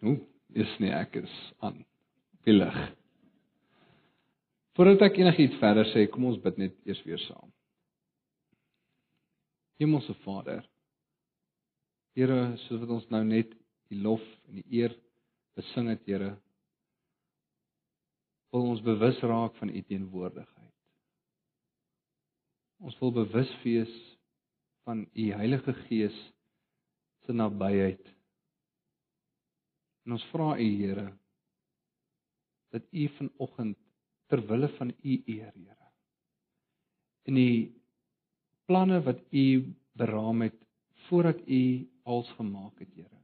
Hoe is nie ek is aan die lig. Voordat ek enigiets verder sê, kom ons bid net eers weer saam. Hemelse Vader, Here, soos wat ons nou net die lof en die eer besing het, Here, wil ons bewus raak van u teenwoordigheid. Ons wil bewus wees van u Heilige Gees se nabyheid. En ons vra u Here dat u vanoggend ter wille van u eer, Here. In die planne wat u beraam het voordat u als gemaak het, Here.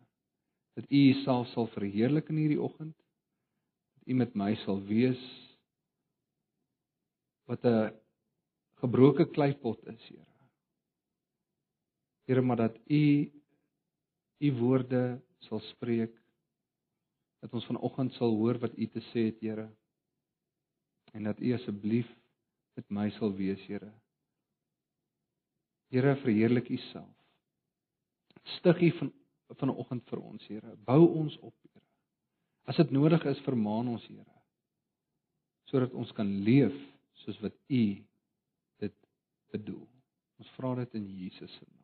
Dat u self sal verheerlik in hierdie oggend. Dat u met my sal wees wat 'n gebroke kleipot is, Here. Here, maar dat u u woorde sal spreek dat ons vanoggend sal hoor wat u te sê het, Here. En dat u asseblief met my sal wees, Here. Here, verheerlik u self. Stig u van vanoggend vir ons, Here. Bou ons op, Here. As dit nodig is, vermaan ons, Here. Sodat ons kan leef soos wat u dit bedoel. Ons vra dit in Jesus se naam.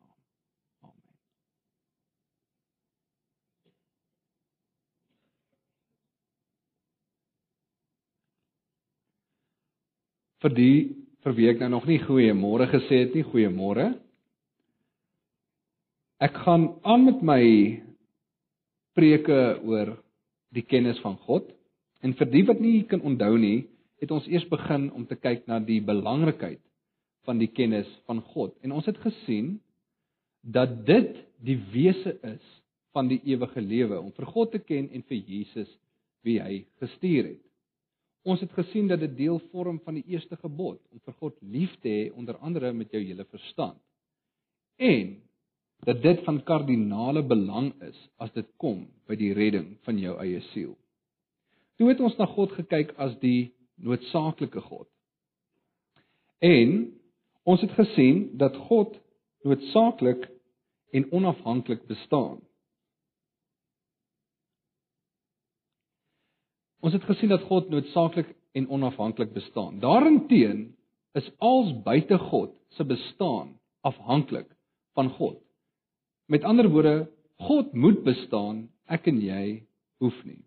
Vir die vir wie ek nou nog nie goeiemôre gesê het nie, goeiemôre. Ek gaan aan met my preke oor die kennis van God. En vir die wat nie kan onthou nie, het ons eers begin om te kyk na die belangrikheid van die kennis van God. En ons het gesien dat dit die wese is van die ewige lewe om vir God te ken en vir Jesus wie hy gestuur het. Ons het gesien dat dit deel vorm van die eerste gebod om vir God lief te hê onder andere met jou hele verstand. En dat dit van kardinale belang is as dit kom by die redding van jou eie siel. Toe het ons na God gekyk as die noodsaaklike God. En ons het gesien dat God noodsaaklik en onafhanklik bestaan. Ons het gesien dat God noodsaaklik en onafhanklik bestaan. Daarenteen is als buite God se bestaan afhanklik van God. Met ander woorde, God moet bestaan, ek en jy hoef nie.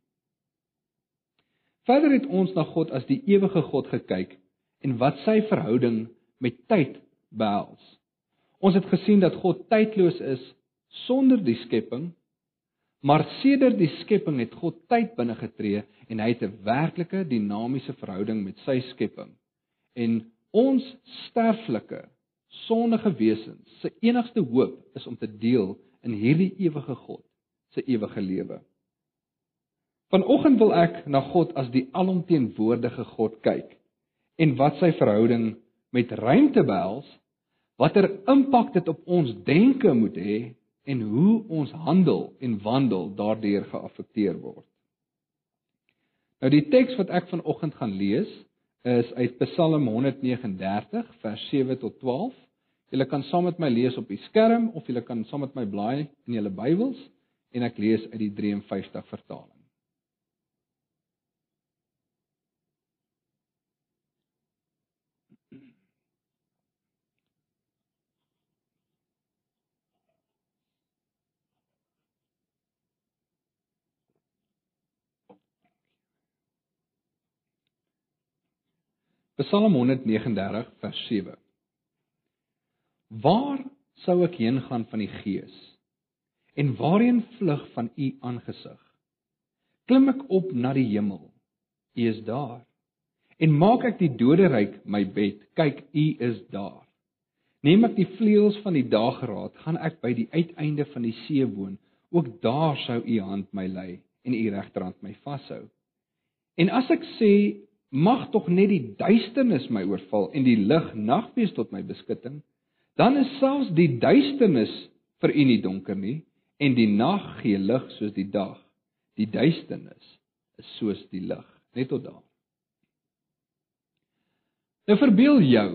Verder het ons na God as die ewige God gekyk en wat sy verhouding met tyd behels. Ons het gesien dat God tydloos is sonder die skepping Maar sedert die skepping het God tyd binne getree en hy het 'n werklike dinamiese verhouding met sy skepping. En ons sterflike, sondige wesens se enigste hoop is om te deel in hierdie ewige God se ewige lewe. Vanoggend wil ek na God as die alomteenwoordige God kyk en wat sy verhouding met ruimte behels, watter impak dit op ons denke moet hê en hoe ons handel en wandel daardeur geaffekteer word. Nou die teks wat ek vanoggend gaan lees is uit Psalm 139 vers 7 tot 12. Julle kan saam met my lees op die skerm of julle kan saam met my blaai in julle Bybels en ek lees uit die 53 vertaling. Psalm 139 vers 7. Waar sou ek heen gaan van die gees? En waarheen vlug van u aangesig? Klim ek op na die hemel? U is daar. En maak ek die doderyk my bed? Kyk, u is daar. Neem ek die vleuels van die dageraad, gaan ek by die uiteinde van die see woon. Ook daar sou u hand my lei en u regterhand my vashou. En as ek sê mag tog net die duisternis my oorval en die lig nag wees tot my beskutting, dan is selfs die duisternis vir u nie donker nie en die nag gee lig soos die dag. Die duisternis is soos die lig, net tot daar. Nou verbeel jou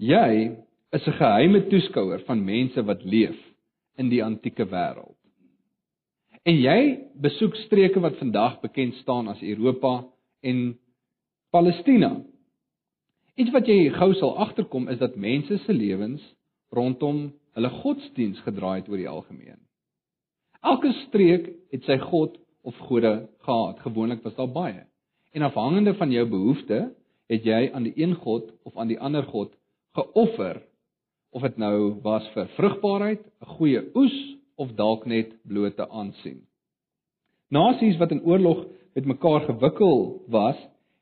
jy is 'n geheime toeskouer van mense wat leef in die antieke wêreld. En jy besoek streke wat vandag bekend staan as Europa en Palestina. Iets wat jy gou sal agterkom is dat mense se lewens rondom hulle godsdiens gedraai het oor die algemeen. Elke streek het sy god of gode gehad. Gewoonlik was daar baie. En afhangende van jou behoeftes het jy aan die een god of aan die ander god geoffer of dit nou was vir vrugbaarheid, 'n goeie oes of dalk net blote aansien. Nasies wat in oorlog met mekaar gewikkel was,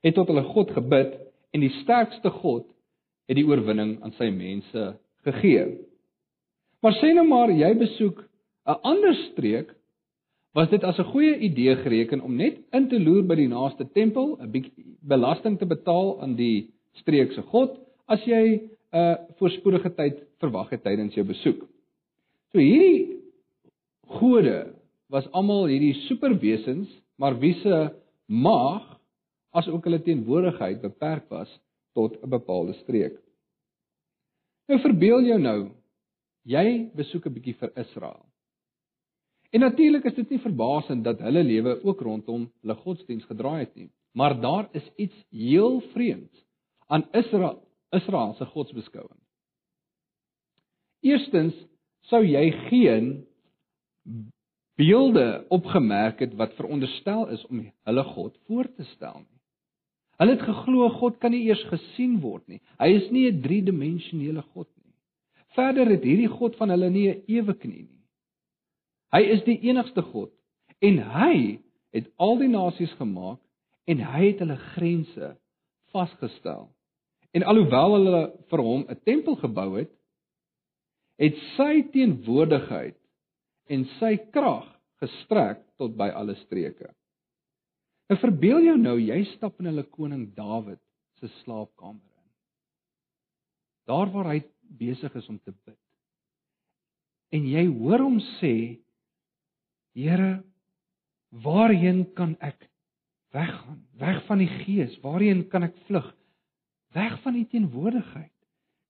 het tot hulle God gebid en die sterkste God het die oorwinning aan sy mense gegee. Maar sê nou maar jy besoek 'n ander streek, was dit as 'n goeie idee gereken om net in te loer by die naaste tempel, 'n bietjie belasting te betaal aan die streek se God as jy 'n uh, voorspoedige tyd verwag het tydens jou besoek. So hierdie gode was almal hierdie superwesens, maar wie se mag as ook hulle teenwoordigheid beperk was tot 'n bepaalde streek. Nou verbeel jou nou, jy besoek 'n bietjie vir Israel. En natuurlik is dit nie verbasend dat hulle lewe ook rondom hulle godsdiens gedraai het nie, maar daar is iets heel vreemds aan Israel, Israel se godsbeskouing. Eerstens sou jy geen beelde opgemerk het wat veronderstel is om hulle God voor te stel nie. Hulle het geglo God kan nie eers gesien word nie. Hy is nie 'n driedimensionele God nie. Verder het hierdie God van hulle nie 'n ewe knie nie. Hy is die enigste God en hy het al die nasies gemaak en hy het hulle grense vasgestel. En alhoewel hulle vir hom 'n tempel gebou het, het sy teenwoordigheid en sy krag gestrek tot by alle streke. En verbeel jou nou jy stap in hulle koning Dawid se slaapkamer in. Daar waar hy besig is om te bid. En jy hoor hom sê: Here, waarheen kan ek weggaan? Weg van die gees, waarheen kan ek vlug? Weg van die teenwoordigheid.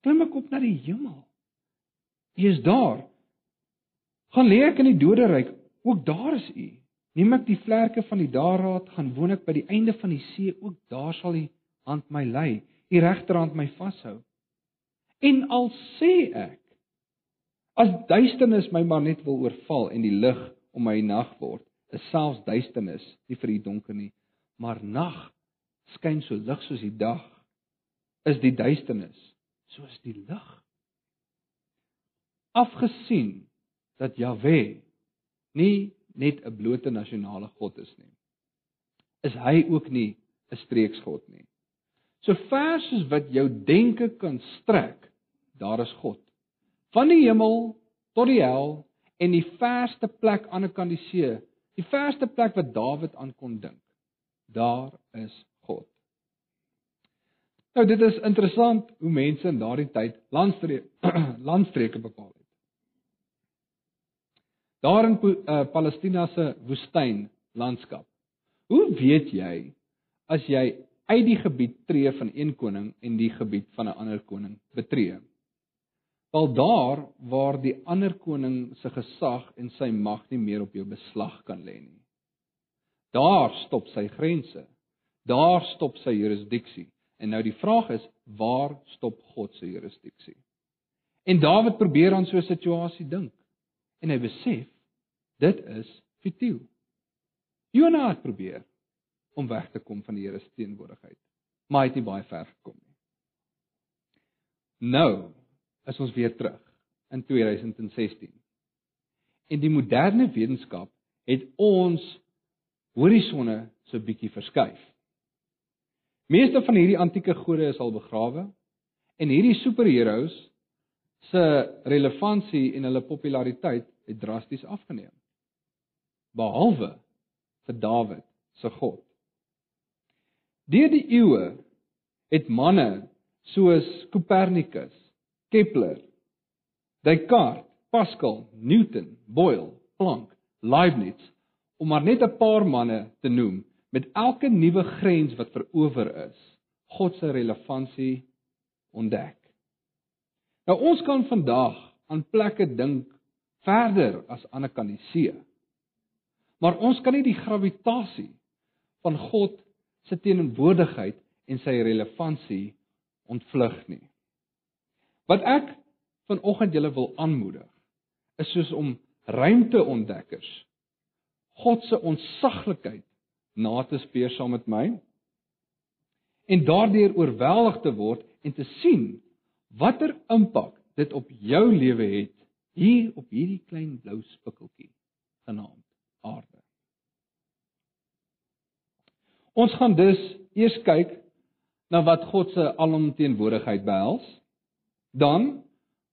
Klim ek op na die hemel? U is daar. Gaan lê ek in die doderyk, ook daar is u. Neem ek die vlerke van die daarraad, gaan woon ek by die einde van die see, ook daar sal die hand my lei, die regterhand my vashou. En al sê ek as duisternis my maar net wil oorval en die lig om my nag word, is selfs duisternis nie vir u donker nie, maar nag skyn so lig soos die dag, is die duisternis soos die lig. Afgesien dat Jahwe nie net 'n blote nasionale God is nie. Is hy ook nie 'n streeksgod nie. So ver soos wat jou denke kan strek, daar is God. Van die hemel tot die hel en die verste plek aan die kant die see, die verste plek wat Dawid aan kon dink. Daar is God. Nou dit is interessant hoe mense in daardie tyd landstreke landstreke bepaal het. Daar in uh, Palestina se woestyn landskap. Hoe weet jy as jy uit die gebied tree van een koning en die gebied van 'n ander koning betree? Wel daar waar die ander koning se gesag en sy mag nie meer op jou beslag kan lê nie. Daar stop sy grense. Daar stop sy jurisdiksie. En nou die vraag is, waar stop God se jurisdiksie? En Dawid probeer aan so 'n situasie dink en hy besef dit is futiel. Jonah het probeer om weg te kom van die Here se teenwoordigheid, maar hy het nie baie ver gekom nie. Nou is ons weer terug in 2016. En die moderne wetenskap het ons horisonne so bietjie verskuif. Meeste van hierdie antieke gode is al begrawe en hierdie superheroes se relevantie en hulle populariteit het drasties afgeneem. Behalwe vir Dawid se God. Deur die eeue het manne soos Copernicus, Kepler, Descartes, Pascal, Newton, Boyle, Planck, Leibniz om maar net 'n paar manne te noem met elke nuwe grens wat verower is, God se relevantie ontdek. Nou ons kan vandag aan plekke dink verder as aan 'n kan die see. Maar ons kan nie die gravitasie van God se teenwoordigheid en sy relevantie ontvlug nie. Wat ek vanoggend julle wil aanmoedig is soos om ruimteontdekkers God se onsaglikheid na te speur saam met my en daardeur oorweldig te word en te sien watter impak dit op jou lewe het hier op hierdie klein blou spikkeltjie genaamd aarde. Ons gaan dus eers kyk na wat God se alomteenwoordigheid behels, dan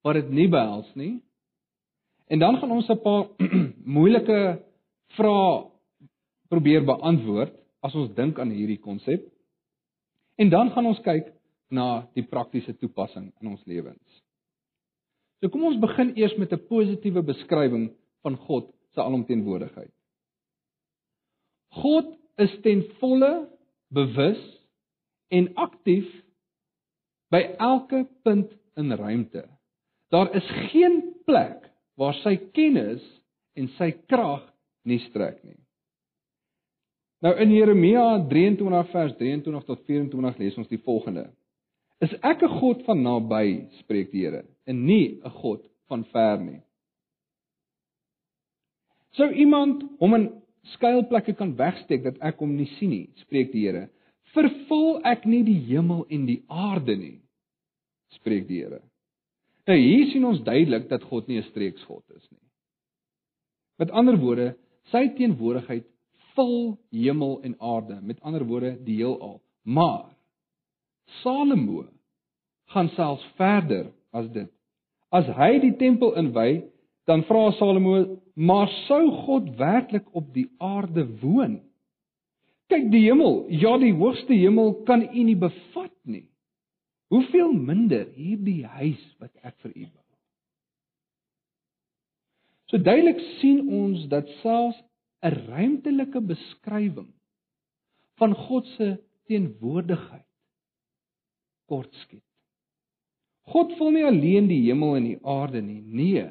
wat dit nie behels nie. En dan gaan ons 'n paar moeilike vrae probeer beantwoord as ons dink aan hierdie konsep. En dan gaan ons kyk na die praktiese toepassing in ons lewens. So kom ons begin eers met 'n positiewe beskrywing van God se alomteenwoordigheid. God is ten volle bewus en aktief by elke punt in ruimte. Daar is geen plek waar sy kennis en sy krag nie strek nie. Nou in Jeremia 23 vers 23 tot 24 lees ons die volgende: Is ek 'n God van naby, spreek die Here, en nie 'n God van ver nie. Sou iemand hom in skuilplekke kan wegsteek dat ek hom nie sien nie, spreek die Here vervul ek nie die hemel en die aarde nie spreek die Here. Nou hier sien ons duidelik dat God nie 'n streeksgod is nie. Met ander woorde, sy teenwoordigheid vul hemel en aarde, met ander woorde die heelal. Maar Salomo gaan selfs verder as dit. As hy die tempel inwy, dan vra Salomo, "Maar sou God werklik op die aarde woon?" Kyk die hemel, ja die hoogste hemel kan u nie bevat nie. Hoeveel minder hierdie huis wat ek vir u bou. So duidelik sien ons dat selfs 'n ruimtelike beskrywing van God se teenwoordigheid kortskiet. God vul nie alleen die hemel en die aarde nie. Nee,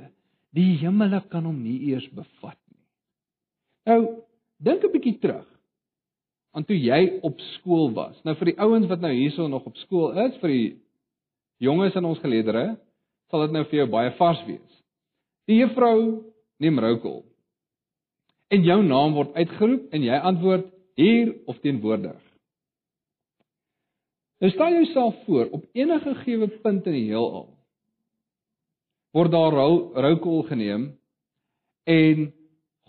die hemele kan hom nie eers bevat nie. Nou, dink 'n bietjie terug aan toe jy op skool was. Nou vir die ouens wat nou hierso nog op skool is, vir die jonges in ons geleedere, sal dit nou vir jou baie vars wees. Die juffrou neem roukol. En jou naam word uitgeroep en jy antwoord hier of teenwoordig. Nou stel jouself voor op enige gewe punt in die heelal word daar roukol geneem en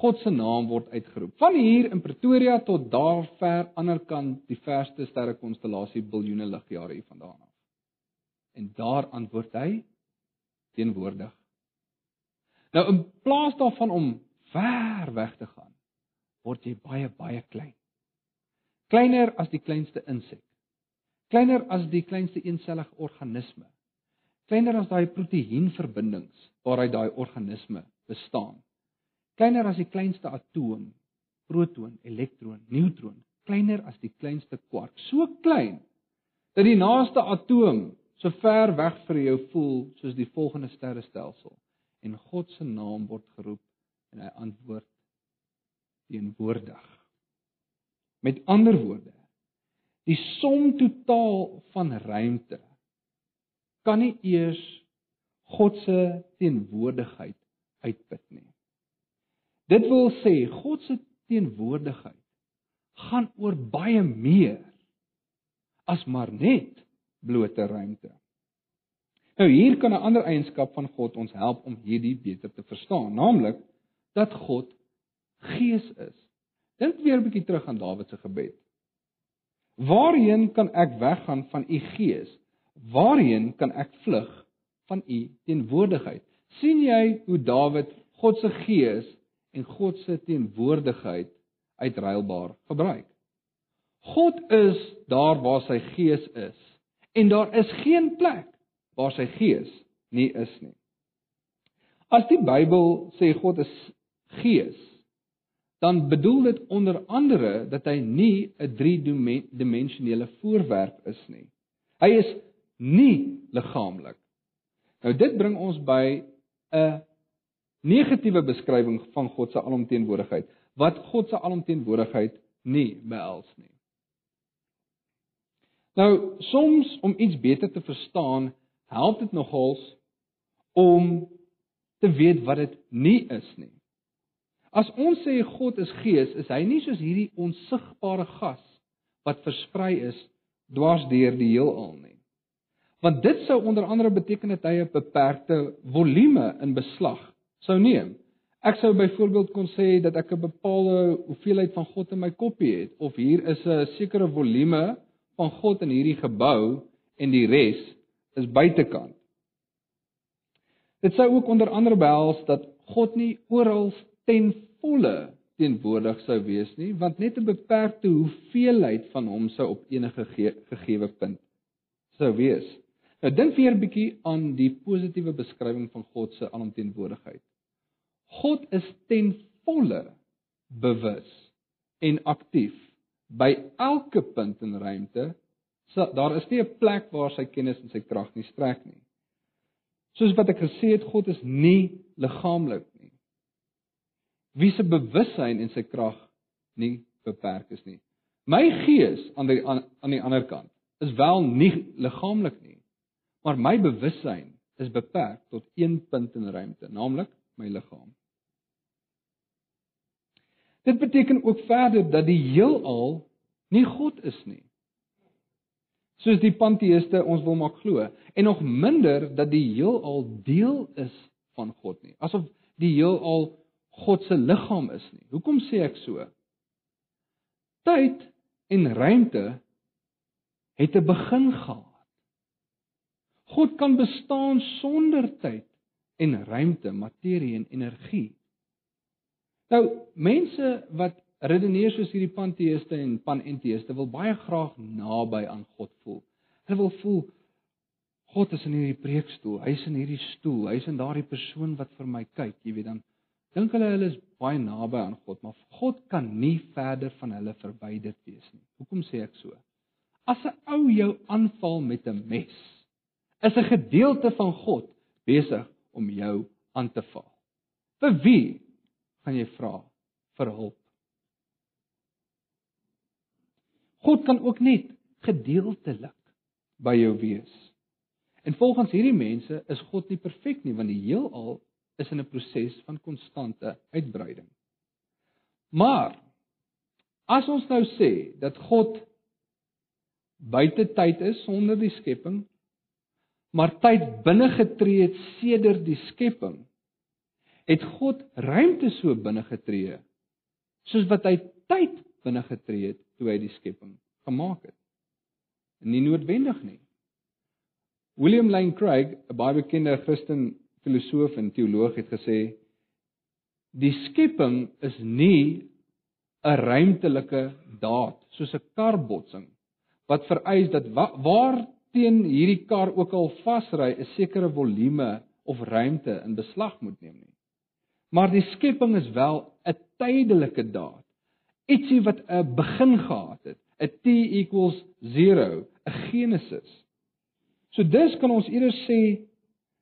God se naam word uitgeroep. Van hier in Pretoria tot daar ver aanderkant die verste sterrekonstellasie biljoene ligjare hiervandaan af. En daar antwoord hy teenwoordig. Nou in plaas daarvan om ver weg te gaan, word jy baie baie klein. Kleiner as die kleinste insek. Kleiner as die kleinste eensellige organisme. Kleiner as daai proteïenverbindings waaruit daai organisme bestaan kleiner as die kleinste atoom, proton, elektron, neutron, kleiner as die kleinste kwark. So klein dat die naaste atoom so ver weg vir jou voel soos die volgende sterrestelsel en God se naam word geroep en hy antwoord teenwoordig. Met ander woorde, die som totaal van ruimte kan nie eers God se teenwoordigheid uitput nie. Dit wil sê God se teenwoordigheid gaan oor baie meer as maar net blote ruimte. Nou hier kan 'n ander eienskap van God ons help om hierdie beter te verstaan, naamlik dat God Gees is. Dink weer 'n bietjie terug aan Dawid se gebed. Waarheen kan ek weggaan van u Gees? Waarheen kan ek vlug van u teenwoordigheid? sien jy hoe Dawid God se Gees en God se teenwoordigheid uitruilbaar gebruik. God is daar waar sy gees is en daar is geen plek waar sy gees nie is nie. As die Bybel sê God is gees, dan bedoel dit onder andere dat hy nie 'n driedimensionele voorwerp is nie. Hy is nie liggaamlik. Nou dit bring ons by 'n negatiewe beskrywing van God se alomteenwoordigheid. wat God se alomteenwoordigheid nie behels nie. Nou, soms om iets beter te verstaan, help dit nogals om te weet wat dit nie is nie. As ons sê God is gees, is hy nie soos hierdie onsigbare gas wat versprei is dwars deur die heelal nie. Want dit sou onder andere beteken dat hy 'n beperkte volume in beslag sou neem. Ek sou byvoorbeeld kon sê dat ek 'n bepaalde hoeveelheid van God in my koppie het of hier is 'n sekere volume van God in hierdie gebou en die res is buitekant. Dit sou ook onder andere behels dat God nie oral ten volle teenwoordig sou wees nie, want net 'n beperkte hoeveelheid van hom sou op enige gegeewe punt sou wees. Nou dink weer 'n bietjie aan die positiewe beskrywing van God se alomteenwoordigheid. God is ten volle bewus en aktief by elke punt in ruimte. So daar is nie 'n plek waar sy kennis en sy krag nie strek nie. Soos wat ek gesê het, God is nie liggaamlik wie se bewussyn en sy krag nie beperk is nie. My gees aan die aan, aan die ander kant is wel nie liggaamlik nie, maar my bewussyn is beperk tot een punt in ruimte, naamlik my liggaam. Dit beteken ook verder dat die heelal nie God is nie. Soos die panteïste ons wil maak glo en nog minder dat die heelal deel is van God nie. Asof die heelal God se liggaam is nie. Hoekom sê ek so? Tyd en ruimte het 'n begin gehad. God kan bestaan sonder tyd en ruimte, materie en energie. Nou, mense wat redeneer soos hierdie panteïste en panenteïste wil baie graag naby aan God voel. Hulle wil voel God is in hierdie preekstoel, hy's in hierdie stoel, hy's in daardie persoon wat vir my kyk, jy weet dan dink hulle hulle is baie naby aan God, maar God kan nie verder van hulle verwyder wees nie. Hoekom sê ek so? As 'n ou jou aanval met 'n mes, is 'n gedeelte van God besig om jou aan te val. Vir wie gaan jy vra vir hulp? God kan ook net gedeeltelik by jou wees. En volgens hierdie mense is God nie perfek nie want die heelal is in 'n proses van konstante uitbreiding. Maar as ons nou sê dat God buite tyd is sonder die skepping, maar tyd binne getree het sedert die skepping, het God ruimte so binne getree soos wat hy tyd binne getree het toe hy die skepping gemaak het. Nie noodwendig nie. William Lane Craig, 'n baie bekende Christen filosoof en teoloog het gesê die skepping is nie 'n ruimtelike daad soos 'n karbotsing wat vereis dat wa waar teen hierdie kar ook al vasry 'n sekere volume of ruimte in beslag moet neem nie. Maar die skepping is wel 'n tydelike daad. Ietsie wat 'n begin gehad het, 'n t equals 0, 'n genesis. So dis kan ons eerder sê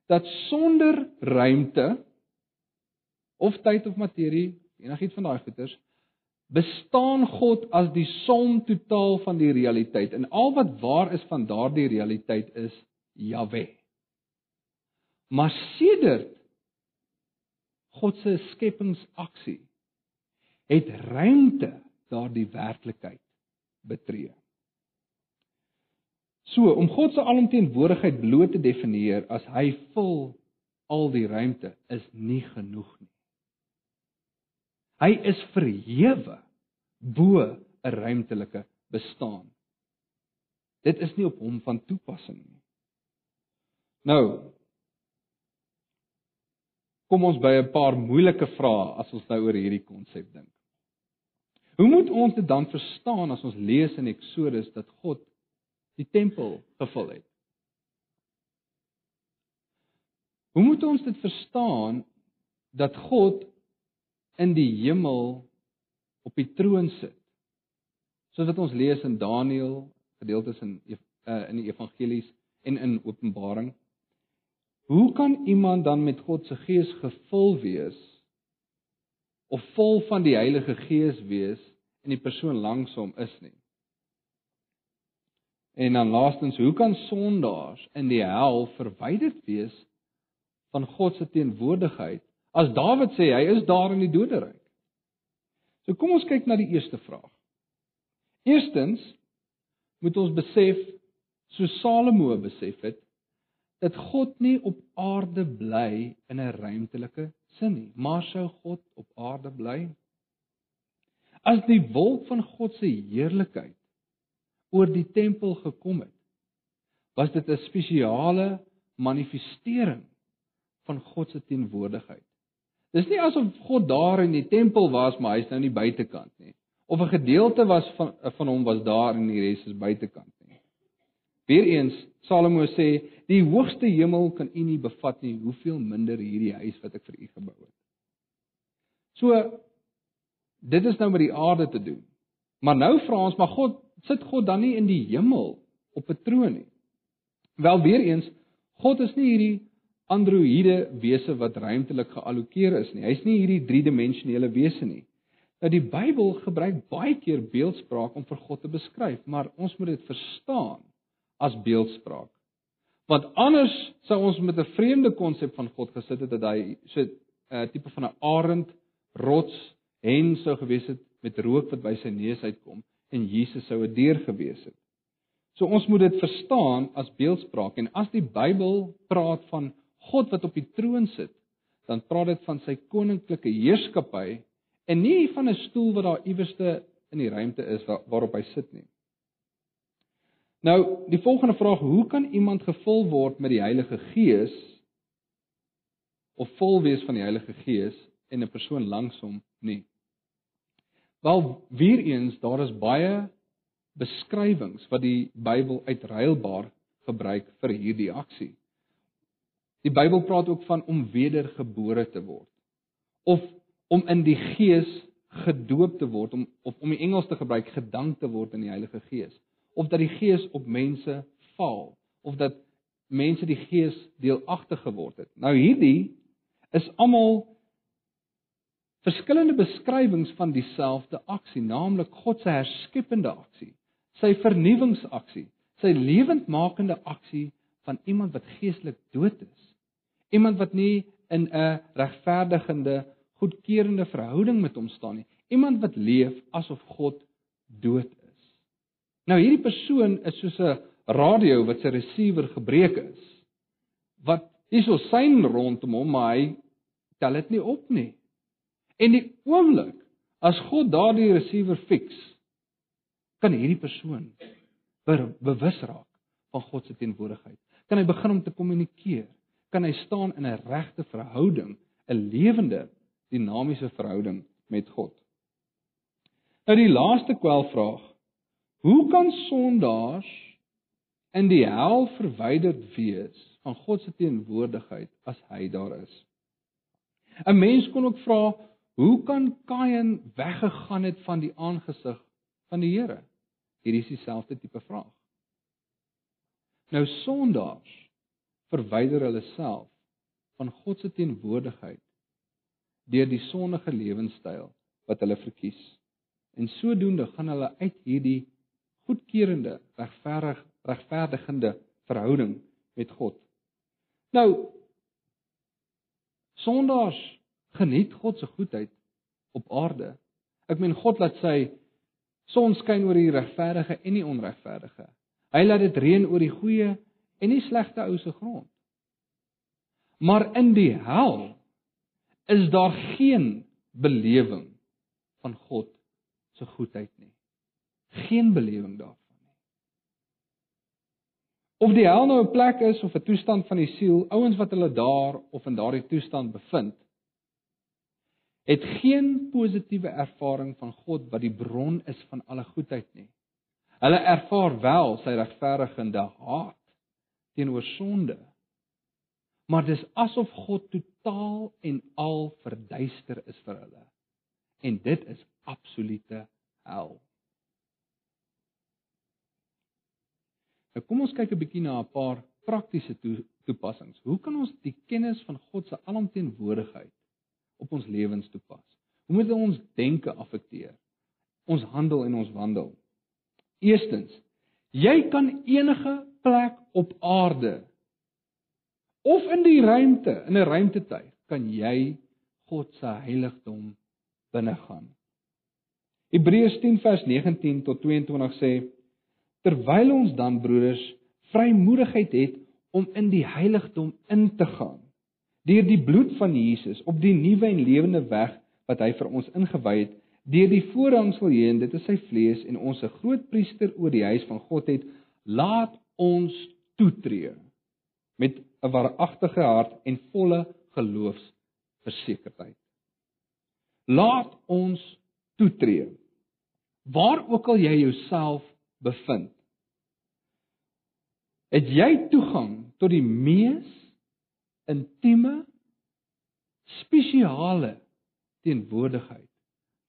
dat sonder ruimte of tyd of materie, enigiets van daai goeters, bestaan God as die som totaal van die realiteit en al wat waar is van daardie realiteit is Jahwe. Maar sedert God se skepingsaksie het ruimte daardie werklikheid betree. So om God se alomteenwoordigheid bloot te definieer as hy vul al die ruimte is nie genoeg nie. Hy is verhewe bo 'n ruimtelike bestaan. Dit is nie op hom van toepassing nie. Nou kom ons by 'n paar moeilike vrae as ons nou oor hierdie konsep dink. Hoe moet ons dit dan verstaan as ons lees in Eksodus dat God die tempel gevul het. Hoe moet ons dit verstaan dat God in die hemel op die troon sit? Soos wat ons lees in Daniël, gedeeltes in uh, in die evangelies en in Openbaring. Hoe kan iemand dan met God se gees gevul wees of vol van die Heilige Gees wees en die persoon langs hom is nie. En dan laastens, hoe kan sondaars in die hel verwyderd wees van God se teenwoordigheid? As Dawid sê hy is daar in die doderyk. So kom ons kyk na die eerste vraag. Eerstens moet ons besef so Salomo besef het dat God nie op aarde bly in 'n ruimtelike sin nie, maar sou God op aarde bly as die wolk van God se heerlikheid oor die tempel gekom het, was dit 'n spesiale manifestering van God se teenwoordigheid. Dis nie asof God daar in die tempel was, maar hy's nou nie buitekant nie, of 'n gedeelte was van van hom was daar en die res is buitekant nie. Weereens Salomo sê, die hoogste hemel kan u nie bevat nie, hoeveel minder hierdie huis wat ek vir u gebou het. So dit is nou met die aarde te doen. Maar nou vra ons, maar God sit God dan nie in die hemel op 'n troon nie? Wel weer eens, God is nie hierdie androïde wese wat ruimtelik geallokeer is nie. Hy's nie hierdie driedimensionele wese nie. Nou die Bybel gebruik baie keer beeldspraak om vir God te beskryf, maar ons moet dit verstaan as beeldspraak. Want anders sou ons met 'n vreemde konsep van God gesit het dat hy so 'n uh, tipe van 'n arend rots en sou gewees het met rook wat by sy neus uitkom en Jesus sou 'n dier gewees het. So ons moet dit verstaan as beeldspraak en as die Bybel praat van God wat op die troon sit, dan praat dit van sy koninklike heerskappy en nie van 'n stoel wat daar iewerste in die ruimte is waar, waarop hy sit nie. Nou, die volgende vraag, hoe kan iemand gevul word met die Heilige Gees of vol wees van die Heilige Gees en 'n persoon langs hom nie? Wel weer eens daar is baie beskrywings wat die Bybel uitruilbaar gebruik vir hierdie aksie. Die Bybel praat ook van om wedergebore te word of om in die Gees gedoop te word om of om die Engels te gebruik gedank te word in die Heilige Gees of dat die Gees op mense val of dat mense die Gees deelagtig geword het. Nou hierdie is almal verskillende beskrywings van dieselfde aksie, naamlik God se herskeppende aksie, sy vernuwingsaksie, sy lewendmakende aksie van iemand wat geestelik dood is. Iemand wat nie in 'n regverdigende, goedkeurende verhouding met hom staan nie. Iemand wat leef asof God dood is. Nou hierdie persoon is soos 'n radio wat sy receiver gebreek is. Wat hierso syn rondom hom, maar hy tel dit nie op nie. En die oomblik as God daardie receiver fix, kan hierdie persoon bewus raak van God se teenwoordigheid. Kan hy begin om te kommunikeer? Kan hy staan in 'n regte verhouding, 'n lewende, dinamiese verhouding met God? Nou die laaste kwelvraag. Hoe kan sondaars in die hel verwyderd wees van God se teenwoordigheid as hy daar is? 'n Mens kon ook vra Hoe kan Kain weggegaan het van die aangesig van die Here? Hier is dieselfde tipe vraag. Nou sondaars verwyder hulle self van God se teenwoordigheid deur die sondige lewenstyl wat hulle verkies. En sodoende gaan hulle uit hierdie goedkeurende, regverdig, regverdigende verhouding met God. Nou sondaars geniet God se goedheid op aarde. Ek meen God laat sy son skyn oor die regverdige en die onregverdige. Hy laat dit reën oor die goeie en die slegte ou se grond. Maar in die hel is daar geen belewing van God se goedheid nie. Geen belewing daarvan nie. Of die hel nou 'n plek is of 'n toestand van die siel, ouens wat hulle daar of in daardie toestand bevind, het geen positiewe ervaring van God wat die bron is van alle goedheid nie. Hulle ervaar wel sy regverdigende haat teenoor sonde. Maar dis asof God totaal en al verduister is vir hulle. En dit is absolute hel. Nou kom ons kyk 'n bietjie na 'n paar praktiese toepassings. Hoe kan ons die kennis van God se alomteenwoordigheid op ons lewens toepas. Hoe moet ons denke affekteer? Ons handel en ons wandel. Eerstens, jy kan enige plek op aarde of in die ruimte, in 'n ruimtetuig, kan jy God se heiligdom binnegaan. Hebreërs 10 vers 19 tot 22 sê terwyl ons dan broeders vrymoedigheid het om in die heiligdom in te gaan deur die bloed van Jesus op die nuwe en lewende weg wat hy vir ons ingewy het deur die voorhangsel heen dit is sy vlees en ons 'n groot priester oor die huis van God het laat ons toetree met 'n waaragtige hart en volle geloofsversekerdheid laat ons toetree waar ook al jy jouself bevind. Het jy toegang tot die mees intieme spesiale teenwoordigheid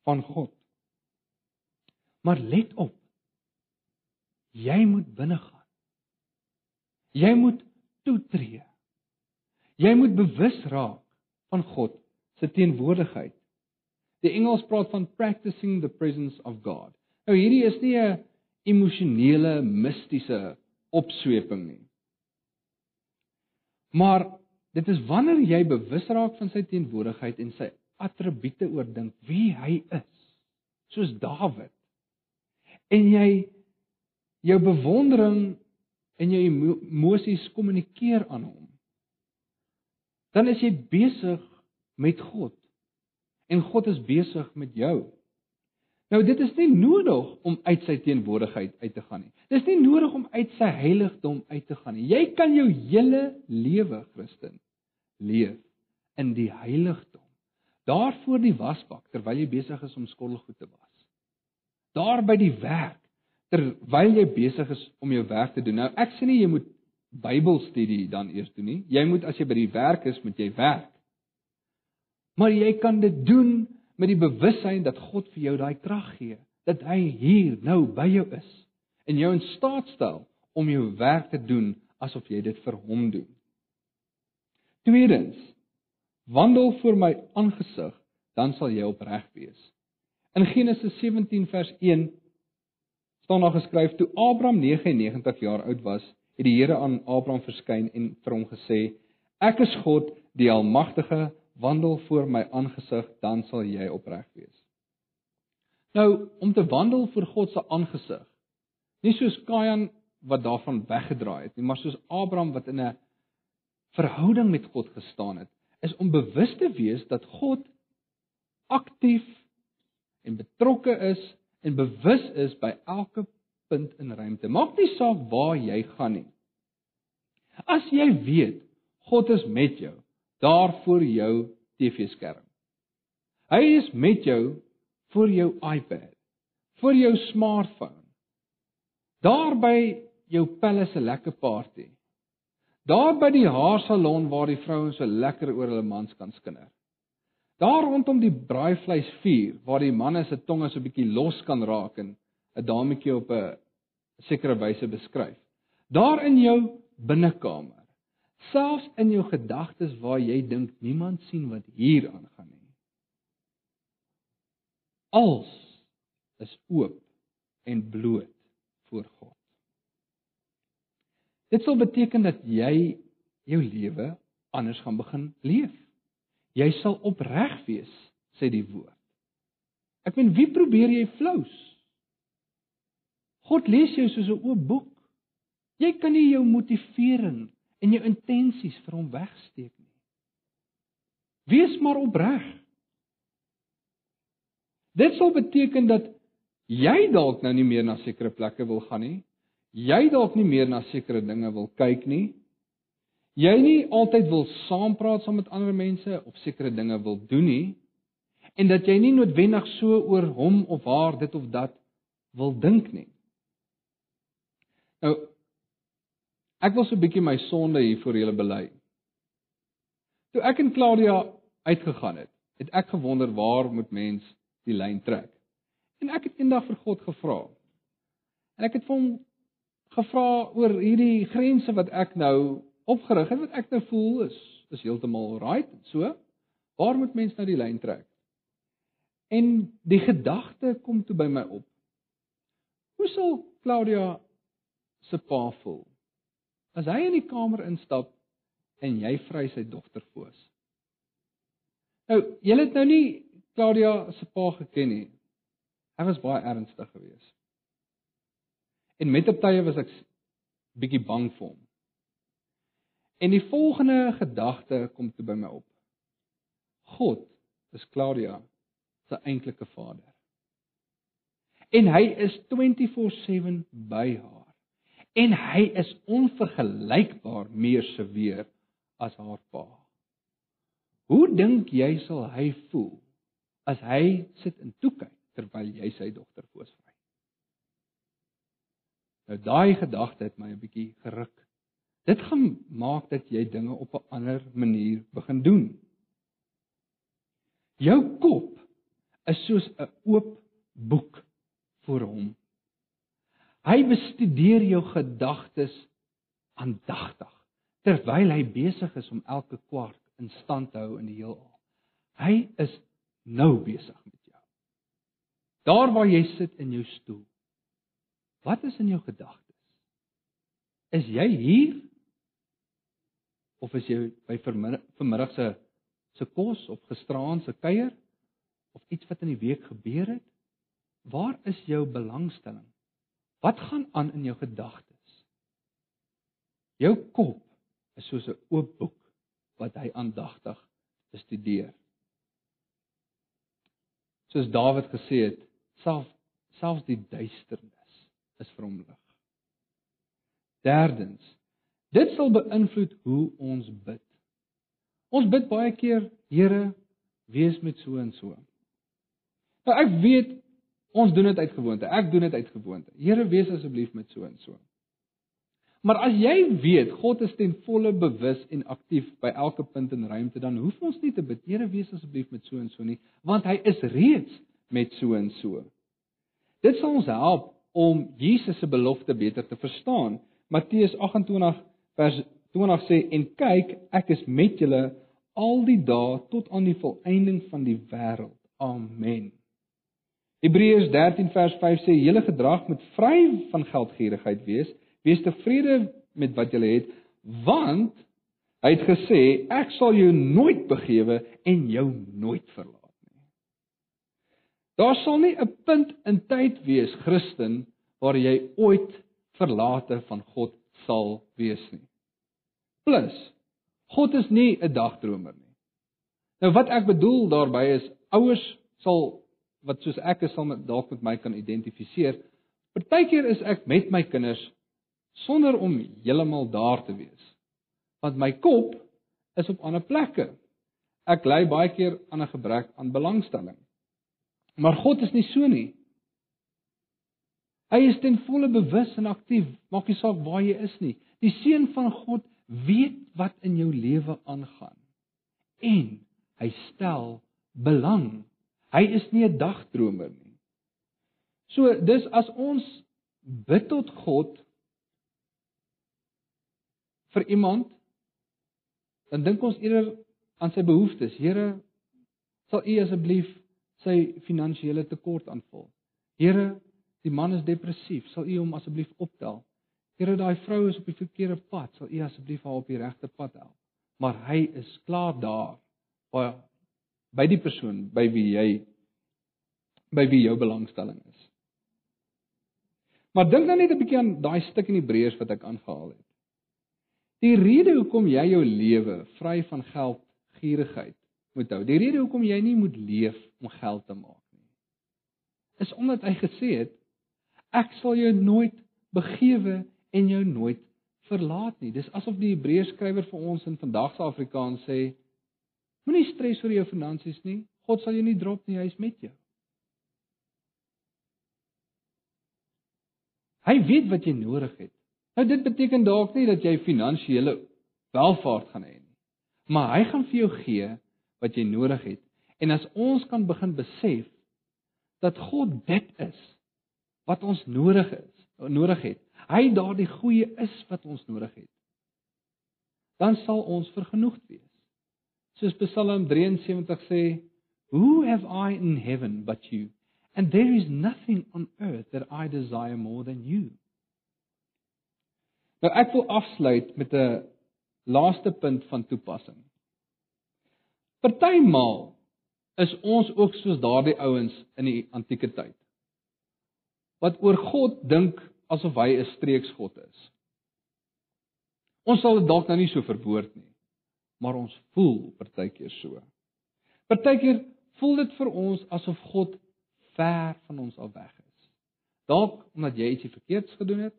van God. Maar let op. Jy moet binne gaan. Jy moet toetree. Jy moet bewus raak van God se teenwoordigheid. Die Engels praat van practicing the presence of God. Nou hierdie is nie 'n emosionele mistiese opsweping nie. Maar dit is wanneer jy bewus raak van sy teenwoordigheid en sy attribute oordink wie hy is, soos Dawid. En jy jou bewondering en jou emosies kommunikeer aan hom. Dan is jy besig met God. En God is besig met jou. Nou dit is nie nodig om uit sy teenwoordigheid uit te gaan nie. Dis nie nodig om uit sy heiligdom uit te gaan nie. Jy kan jou hele lewe, Christen, leef in die heiligdom. Daar voor die wasbak terwyl jy besig is om skottelgoed te was. Daar by die werk terwyl jy besig is om jou werk te doen. Nou ek sê nie jy moet Bybelstudie dan eers doen nie. Jy moet as jy by die werk is, moet jy werk. Maar jy kan dit doen met die bewussyn dat God vir jou daai krag gee, dat hy hier nou by jou is en jou in staat stel om jou werk te doen asof jy dit vir hom doen. Tweedens, wandel voor my aangesig, dan sal jy opreg wees. In Genesis 17 vers 1 staan daar geskryf toe Abraham 99 jaar oud was, het die Here aan Abraham verskyn en vir hom gesê: Ek is God, die almagtige wandel voor my aangesig, dan sal jy opreg wees. Nou, om te wandel voor God se aangesig. Nie soos Kain wat daarvan weggedraai het nie, maar soos Abraham wat in 'n verhouding met God gestaan het, is om bewus te wees dat God aktief en betrokke is en bewus is by elke punt in ruimte. Maak nie saak waar jy gaan nie. As jy weet God is met jou, daar voor jou TV-skerm. Hy is met jou voor jou iPad, vir jou smartphone. Daar by jou palace lekker party. Daar by die haarsalon waar die vrouens so lekker oor hulle mans kan skinder. Daar rondom die braaivleisvuur waar die manne se tonge so 'n bietjie los kan raak en 'n dametjie op 'n sekere wyse beskryf. Daar in jou binnekamer selfs in jou gedagtes waar jy dink niemand sien wat hier aangaan nie. Als is oop en bloot voor God. Dit sal beteken dat jy jou lewe anders gaan begin leef. Jy sal opreg wees, sê die woord. Ek meen wie probeer jy flous? God lees jou soos 'n oop boek. Jy kan nie jou motivering en jou intensies vir hom wegsteek nie. Wees maar opreg. Dit sal beteken dat jy dalk nou nie meer na sekere plekke wil gaan nie. Jy dalk nie meer na sekere dinge wil kyk nie. Jy nie altyd wil saampraat saam met ander mense of sekere dinge wil doen nie en dat jy nie noodwendig so oor hom of haar dit of dat wil dink nie. Nou Ek wil so 'n bietjie my sonde hier voor julle bely. Toe ek en Claudia uitgegaan het, het ek gewonder waar moet mens die lyn trek. En ek het eendag vir God gevra. En ek het vir hom gevra oor hierdie grense wat ek nou opgerig het, wat ek nou voel is is heeltemal right so. Waar moet mens nou die lyn trek? En die gedagte kom toe by my op. Hoe sal Claudia se pa voel as hy in die kamer instap en jy vry sy dogter foos? Nou, jy het nou nie Claudia se pa geken nie. Hy was baie ernstig geweest. En met op tye was ek bietjie bang vir hom. En die volgende gedagte kom toe by my op. God is Claudia se eintlike vader. En hy is 24/7 by haar. En hy is onvergelykbaar meer seweer as haar pa. Hoe dink jy sal hy voel as hy sit en toe kyk terwyl jy sy dogter voorsvry? Nou daai gedagte het my 'n bietjie geruk. Dit gaan maak dat jy dinge op 'n ander manier begin doen. Jou kop is soos 'n oop boek vir hom. Hy bestudeer jou gedagtes aandagtig terwyl hy besig is om elke kwark in stand te hou in die heelal. Hy is nou besig met jou. Daar waar jy sit in jou stoel. Wat is in jou gedagtes? Is jy hier of is jy by vanmiddag se se kos of gisteraand se kuier of iets wat in die week gebeur het? Waar is jou belangstelling? Wat gaan aan in jou gedagtes? Jou kop is soos 'n oop boek wat hy aandagtig bestudeer. Soos Dawid gesê het, self selfs die duisternis is vir hom lig. Derdens, dit sal beïnvloed hoe ons bid. Ons bid baie keer, Here, wees met so en so. Nou ek weet ons doen dit uit gewoonte. Ek doen dit uit gewoonte. Here, wees asseblief met so en so. Maar as jy weet God is ten volle bewus en aktief by elke punt in ruimte, dan hoef ons nie te bid, Here wees asseblief met so en so nie, want hy is reeds met so en so. Dit sal ons help om Jesus se belofte beter te verstaan. Matteus 28 vers 20 sê en kyk, ek is met julle al die dae tot aan die volëinding van die wêreld. Amen. Hebreërs 13 vers 5 sê julle gedrag moet vry van geldgierigheid wees Wees tevrede met wat jy het, want hy het gesê ek sal jou nooit begewe en jou nooit verlaat. Daar sal nie 'n punt in tyd wees, Christen, waar jy ooit verlate van God sal wees nie. Plus, God is nie 'n dagdromer nie. Nou wat ek bedoel daarmee is ouers sal wat soos ek is sal met dalk met my kan identifiseer. Partykeer is ek met my kinders sonder om heeltemal daar te wees. Want my kop is op ander plekke. Ek ly baie keer aan 'n gebrek aan belangstelling. Maar God is nie so nie. Hy is ten volle bewus en aktief, maak nie saak waar jy is nie. Die seun van God weet wat in jou lewe aangaan. En hy stel belang. Hy is nie 'n dagdromer nie. So dis as ons bid tot God vir iemand, dan dink ons eerder aan sy behoeftes. Here, sal U asseblief sy finansiële tekort aanvul? Here, die man is depressief, sal U hom asseblief optel? Here, daai vrou is op die verkeerde pad, sal U asseblief haar op die regte pad help? Maar hy is klaar daar by by die persoon by wie jy by wie jou belangstelling is. Maar dink dan net 'n bietjie aan daai stuk in Hebreërs wat ek aangehaal het. Die rede hoekom jy jou lewe vry van geldgierigheid moet hou. Die rede hoekom jy nie moet leef om geld te maak nie. Is omdat hy gesê het ek sal jou nooit begewe en jou nooit verlaat nie. Dis asof die Hebreërs skrywer vir ons in vandag se Afrikaans sê moenie stres oor jou finansies nie. God sal jou nie drop nie, hy is met jou. Hy weet wat jy nodig het. Nou dit beteken dalk nie dat jy finansiële welvaart gaan hê nie. Maar hy gaan vir jou gee wat jy nodig het. En as ons kan begin besef dat God dit is wat ons nodig is, nodig het. Hy daardie goeie is wat ons nodig het. Dan sal ons vergenoegd wees. Soos Psalm 73 sê, Who have I in heaven but you? And there is nothing on earth that I desire more than you. Nou ek wil afsluit met 'n laaste punt van toepassing. Partymaal is ons ook soos daardie ouens in die antieke tyd. Wat oor God dink asof hy 'n streeksgod is. Ons sal dit dalk nou nie so verwoord nie, maar ons voel partykeer so. Partykeer voel dit vir ons asof God ver van ons al weg is. Dalk omdat jy ietsie verkeerds gedoen het,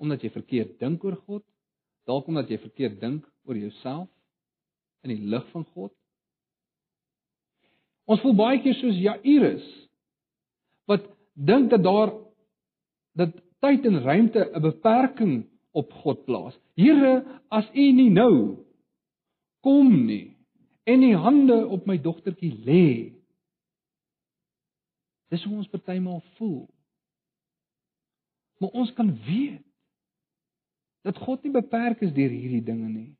omdat jy verkeerd dink oor God, dalk omdat jy verkeerd dink oor jouself in die lig van God. Ons voel baie keer soos Jairus wat dink dat daar dat tyd en ruimte 'n beperking op God plaas. Here, as U nie nou kom nie en U hande op my dogtertjie lê. Dis hoe ons partymal voel. Maar ons kan weet dat God nie beperk is deur hierdie dinge nie.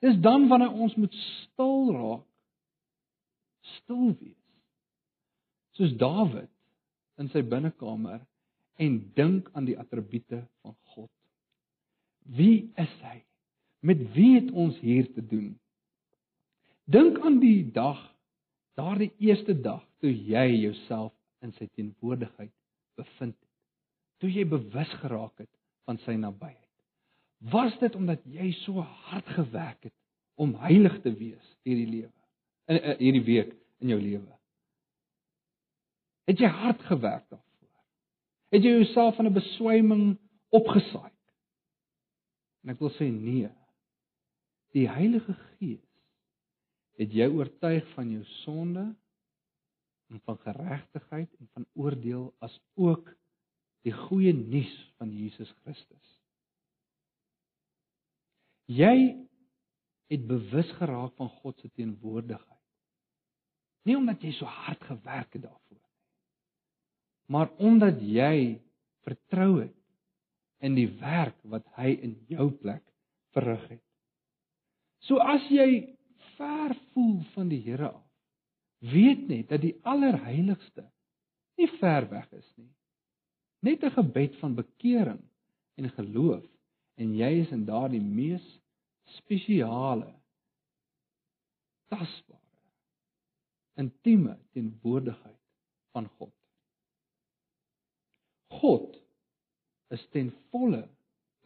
Dis dan wanneer ons moet stil raak. Stil wees. Soos Dawid in sy binnekamer en dink aan die attribute van God. Wie is hy? Met wie het ons hier te doen? Dink aan die dag, daardie eerste dag toe jy jouself in sy teenwoordigheid bevind het. Toe jy bewus geraak het van sy nabyheid. Was dit omdat jy so hard gewerk het om heilig te wees hierdie lewe? In hierdie week in jou lewe. Het jy hard gewerk daarvoor? Het jy jouself van 'n beswyming opgesaai? En ek wil sê nee. Die Heilige Gees het jou oortuig van jou sonde en van geregtigheid en van oordeel as ook die goeie nuus van Jesus Christus. Jy het bewus geraak van God se teenwoordigheid. Nie omdat jy so hard gewerk het daarvoor maar omdat jy vertrou het in die werk wat hy in jou plek verrig het. So as jy ver voel van die Here af, weet net dat die allerheiligste nie ver weg is nie. Net 'n gebed van bekering en geloof en jy is in daardie mees spesiale tasbare intieme teenwoordigheid van God. God is ten volle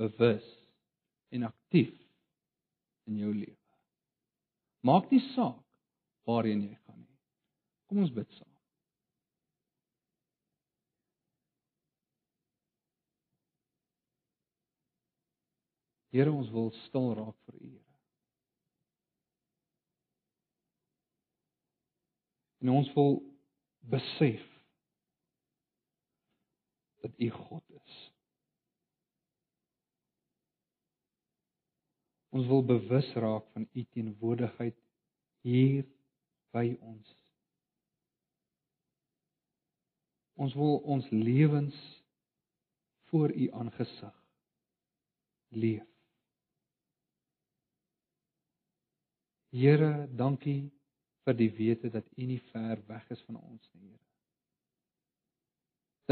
bewus en aktief in jou lewe. Maak nie saak waarheen jy gaan nie. Kom ons bid saam. Here, ons wil stil raak vir U, Here. En ons wil besef dat U God is. Ons wil bewus raak van U teenwoordigheid hier by ons. Ons wil ons lewens voor U aangesig leef. Here, dankie vir die wete dat U nie ver weg is van ons nie, Here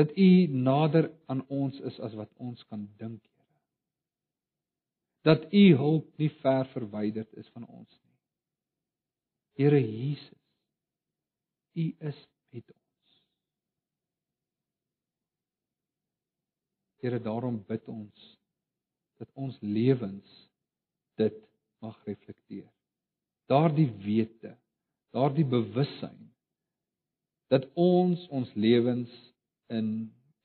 dat U nader aan ons is as wat ons kan dink, Here. Dat U hulp nie ver verwyderd is van ons nie. Here Jesus, U is met ons. Here, daarom bid ons dat ons lewens dit mag reflekteer. Daardie wete, daardie bewussyn dat ons ons lewens in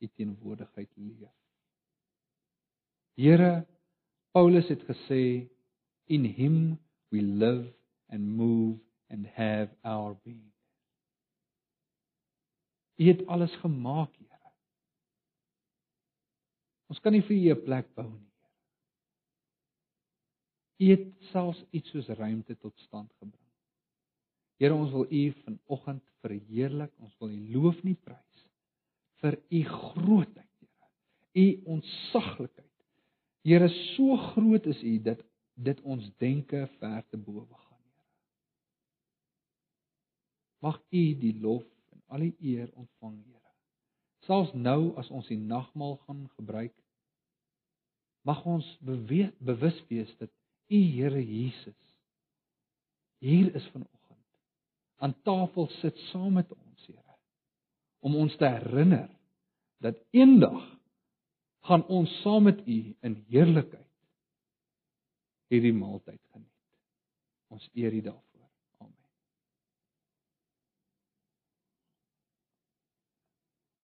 u teenwoordigheid leef. Here Paulus het gesê in him we live and move and have our being. U het alles gemaak, Here. Ons kan nie vir u 'n plek bou nie, Here. U het selfs iets soos ruimte tot stand gebring. Here, ons wil u vanoggend verheerlik, ons wil u loof nie prys vir u grootheid, Here. U ontsaglikheid. Here, so groot is u dat dit ons denke ver te bowe gaan, Here. Mag U die lof en al die eer ontvang, Here. Selfs nou as ons die nagmaal gaan gebruik, mag ons beweeg bewus wees dat U Here Jesus hier is vanoggend aan tafel sit saam met ons, Here, om ons te herinner dat eendag gaan ons saam met U in heerlikheid hierdie maaltyd geniet. Ons eer U daarvoor.